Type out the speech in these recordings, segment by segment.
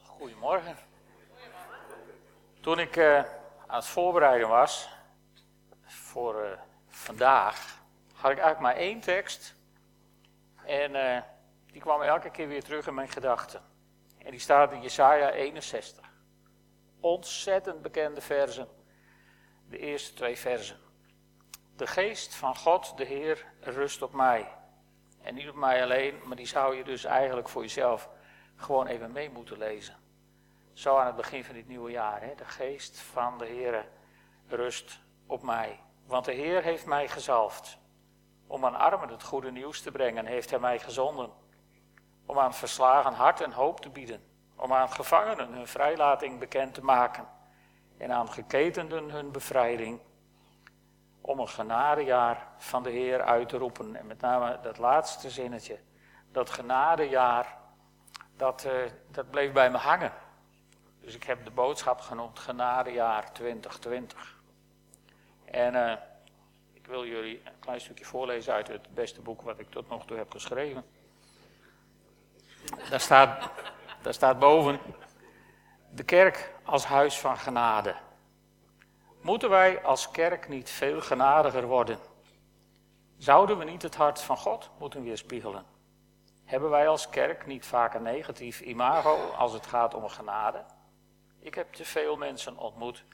Goedemorgen. Toen ik uh, aan het voorbereiden was voor uh, vandaag, had ik eigenlijk maar één tekst. En uh, die kwam elke keer weer terug in mijn gedachten. En die staat in Jesaja 61. Ontzettend bekende versen. De eerste twee versen. De geest van God, de Heer, rust op mij. En niet op mij alleen, maar die zou je dus eigenlijk voor jezelf gewoon even mee moeten lezen. Zo aan het begin van dit nieuwe jaar. Hè? De geest van de Heer rust op mij. Want de Heer heeft mij gezalfd. Om aan armen het goede nieuws te brengen, heeft Hij mij gezonden. Om aan verslagen hart en hoop te bieden. Om aan gevangenen hun vrijlating bekend te maken. En aan geketenden hun bevrijding. Om een genadejaar van de Heer uit te roepen. En met name dat laatste zinnetje. Dat genadejaar dat, uh, dat bleef bij me hangen. Dus ik heb de boodschap genoemd Genadejaar 2020. En uh, ik wil jullie een klein stukje voorlezen uit het beste boek wat ik tot nog toe heb geschreven. Daar staat, daar staat boven, de kerk als huis van genade. Moeten wij als kerk niet veel genadiger worden? Zouden we niet het hart van God moeten weerspiegelen? Hebben wij als kerk niet vaak een negatief imago als het gaat om genade? Ik heb te veel mensen ontmoet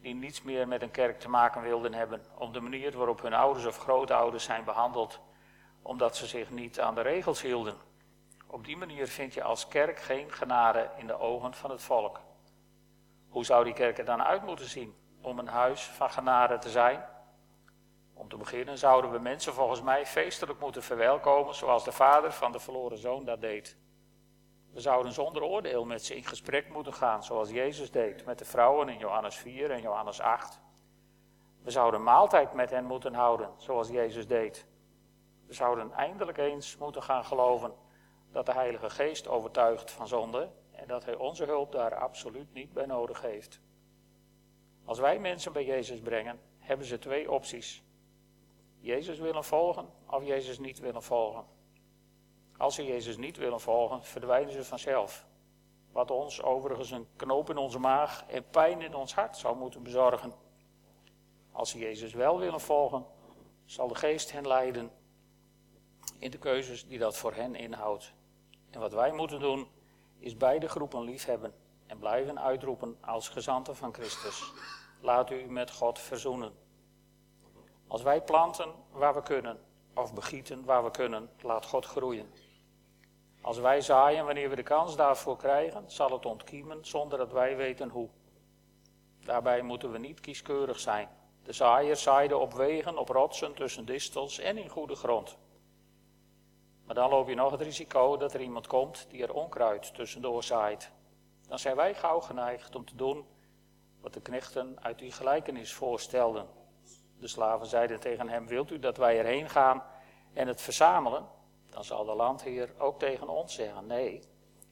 die niets meer met een kerk te maken wilden hebben om de manier waarop hun ouders of grootouders zijn behandeld, omdat ze zich niet aan de regels hielden. Op die manier vind je als kerk geen genade in de ogen van het volk. Hoe zou die kerk er dan uit moeten zien om een huis van genade te zijn? Om te beginnen zouden we mensen volgens mij feestelijk moeten verwelkomen zoals de vader van de verloren zoon dat deed. We zouden zonder oordeel met ze in gesprek moeten gaan zoals Jezus deed met de vrouwen in Johannes 4 en Johannes 8. We zouden maaltijd met hen moeten houden zoals Jezus deed. We zouden eindelijk eens moeten gaan geloven dat de Heilige Geest overtuigt van zonde en dat Hij onze hulp daar absoluut niet bij nodig heeft. Als wij mensen bij Jezus brengen, hebben ze twee opties. Jezus willen volgen of Jezus niet willen volgen. Als ze Jezus niet willen volgen, verdwijnen ze vanzelf. Wat ons overigens een knoop in onze maag en pijn in ons hart zou moeten bezorgen. Als ze Jezus wel willen volgen, zal de geest hen leiden in de keuzes die dat voor hen inhoudt. En wat wij moeten doen, is beide groepen liefhebben en blijven uitroepen als gezanten van Christus. Laat u met God verzoenen. Als wij planten waar we kunnen, of begieten waar we kunnen, laat God groeien. Als wij zaaien wanneer we de kans daarvoor krijgen, zal het ontkiemen zonder dat wij weten hoe. Daarbij moeten we niet kieskeurig zijn. De zaaier zaaide op wegen, op rotsen, tussen distels en in goede grond. Maar dan loop je nog het risico dat er iemand komt die er onkruid tussendoor zaait. Dan zijn wij gauw geneigd om te doen wat de knechten uit die gelijkenis voorstelden. De slaven zeiden tegen hem: Wilt u dat wij erheen gaan en het verzamelen? Dan zal de landheer ook tegen ons zeggen: Nee,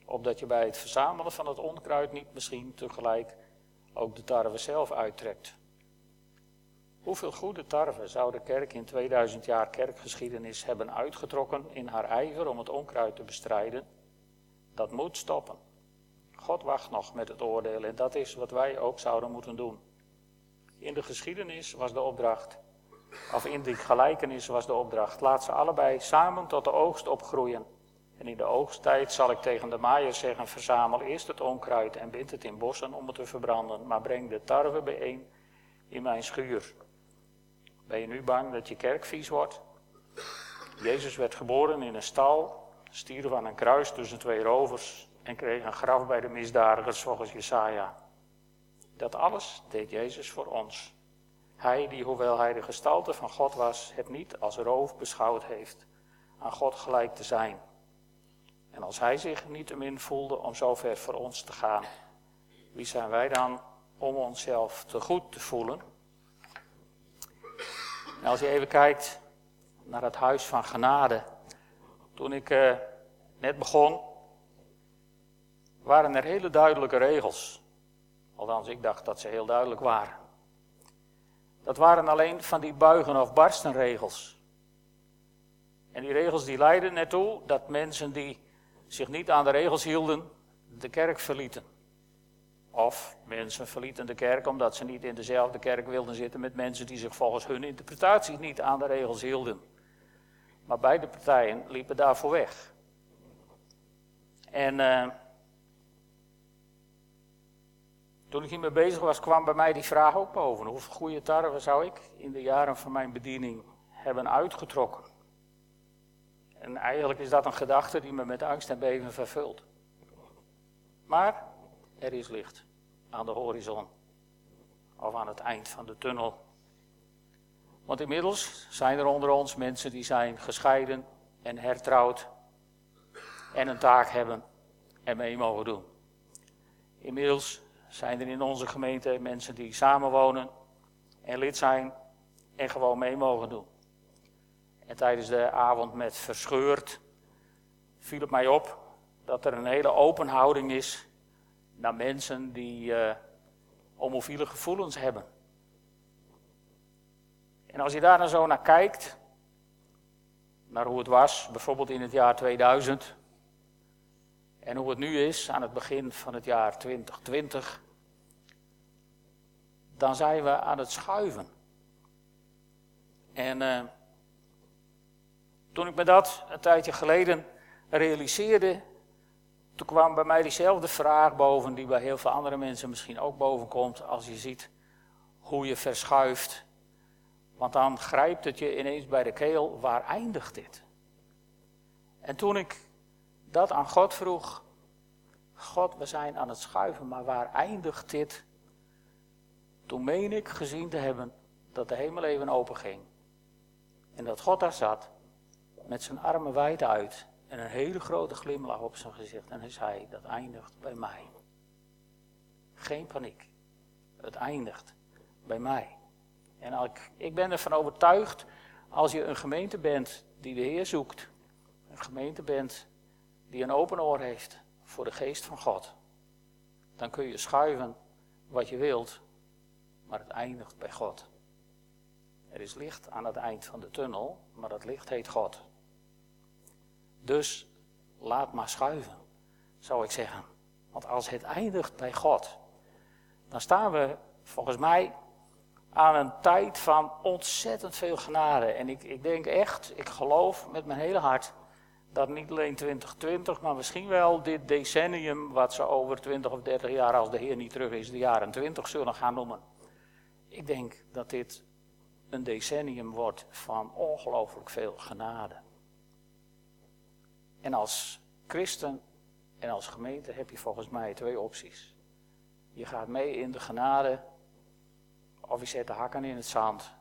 opdat je bij het verzamelen van het onkruid niet misschien tegelijk ook de tarwe zelf uittrekt. Hoeveel goede tarwe zou de kerk in 2000 jaar kerkgeschiedenis hebben uitgetrokken in haar ijver om het onkruid te bestrijden? Dat moet stoppen. God wacht nog met het oordeel en dat is wat wij ook zouden moeten doen. In de geschiedenis was de opdracht, of in die gelijkenis was de opdracht, laat ze allebei samen tot de oogst opgroeien. En in de oogsttijd zal ik tegen de maaier zeggen, verzamel eerst het onkruid en bind het in bossen om het te verbranden, maar breng de tarwe bijeen in mijn schuur. Ben je nu bang dat je kerk vies wordt? Jezus werd geboren in een stal, stierf aan een kruis tussen twee rovers en kreeg een graf bij de misdadigers volgens Jesaja. Dat alles deed Jezus voor ons. Hij die, hoewel hij de gestalte van God was, het niet als roof beschouwd heeft aan God gelijk te zijn. En als hij zich niet min voelde om zo ver voor ons te gaan, wie zijn wij dan om onszelf te goed te voelen? En als je even kijkt naar het huis van genade. Toen ik uh, net begon, waren er hele duidelijke regels. Althans, ik dacht dat ze heel duidelijk waren. Dat waren alleen van die buigen of barsten regels. En die regels die leidden ertoe dat mensen die zich niet aan de regels hielden, de kerk verlieten. Of mensen verlieten de kerk omdat ze niet in dezelfde kerk wilden zitten met mensen die zich volgens hun interpretatie niet aan de regels hielden. Maar beide partijen liepen daarvoor weg. En uh, toen ik hiermee bezig was, kwam bij mij die vraag ook boven. Hoeveel goede tarwe zou ik in de jaren van mijn bediening hebben uitgetrokken? En eigenlijk is dat een gedachte die me met angst en beven vervult. Maar er is licht aan de horizon. Of aan het eind van de tunnel. Want inmiddels zijn er onder ons mensen die zijn gescheiden en hertrouwd. En een taak hebben en mee mogen doen. Inmiddels zijn er in onze gemeente mensen die samenwonen en lid zijn en gewoon mee mogen doen. En tijdens de avond met Verscheurd viel het mij op dat er een hele open houding is naar mensen die uh, homofiele gevoelens hebben. En als je daar dan zo naar kijkt, naar hoe het was, bijvoorbeeld in het jaar 2000, en hoe het nu is aan het begin van het jaar 2020, dan zijn we aan het schuiven. En uh, toen ik me dat een tijdje geleden realiseerde, toen kwam bij mij diezelfde vraag boven, die bij heel veel andere mensen misschien ook boven komt, als je ziet hoe je verschuift. Want dan grijpt het je ineens bij de keel, waar eindigt dit? En toen ik dat aan God vroeg, God, we zijn aan het schuiven, maar waar eindigt dit? Toen meen ik gezien te hebben dat de hemel even open ging. En dat God daar zat, met zijn armen wijd uit en een hele grote glimlach op zijn gezicht. En hij zei, dat eindigt bij mij. Geen paniek. Het eindigt bij mij. En ik, ik ben ervan overtuigd, als je een gemeente bent die de Heer zoekt, een gemeente bent die een open oor heeft voor de geest van God, dan kun je schuiven wat je wilt, maar het eindigt bij God. Er is licht aan het eind van de tunnel, maar dat licht heet God. Dus laat maar schuiven, zou ik zeggen. Want als het eindigt bij God, dan staan we volgens mij aan een tijd van ontzettend veel genade. En ik, ik denk echt, ik geloof met mijn hele hart, dat niet alleen 2020, maar misschien wel dit decennium, wat ze over 20 of 30 jaar, als de Heer niet terug is, de jaren 20 zullen gaan noemen. Ik denk dat dit een decennium wordt van ongelooflijk veel genade. En als christen en als gemeente heb je volgens mij twee opties. Je gaat mee in de genade, of je zet de hakken in het zand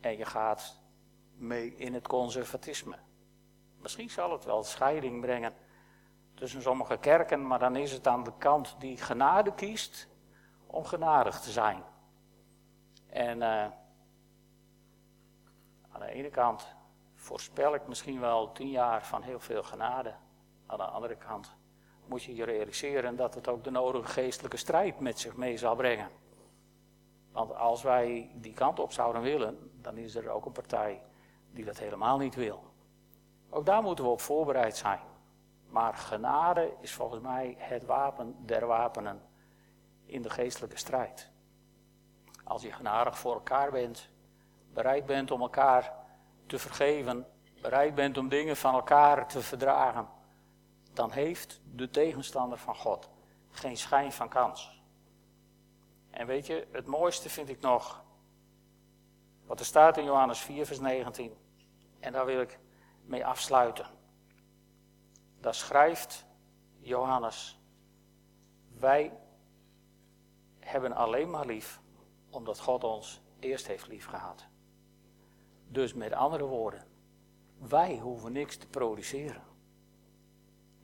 en je gaat mee in het conservatisme. Misschien zal het wel scheiding brengen tussen sommige kerken, maar dan is het aan de kant die genade kiest om genadig te zijn. En uh, aan de ene kant voorspel ik misschien wel tien jaar van heel veel genade. Aan de andere kant moet je je realiseren dat het ook de nodige geestelijke strijd met zich mee zal brengen. Want als wij die kant op zouden willen, dan is er ook een partij die dat helemaal niet wil. Ook daar moeten we op voorbereid zijn. Maar genade is volgens mij het wapen der wapenen in de geestelijke strijd. Als je genadig voor elkaar bent, bereid bent om elkaar te vergeven, bereid bent om dingen van elkaar te verdragen, dan heeft de tegenstander van God geen schijn van kans. En weet je, het mooiste vind ik nog wat er staat in Johannes 4, vers 19. En daar wil ik mee afsluiten. Daar schrijft Johannes: Wij hebben alleen maar lief omdat God ons eerst heeft lief gehad. Dus met andere woorden, wij hoeven niks te produceren.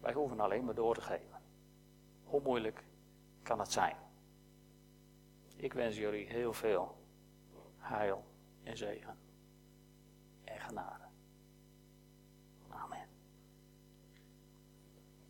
Wij hoeven alleen maar door te geven. Hoe moeilijk kan het zijn? Ik wens jullie heel veel heil en zegen en genade.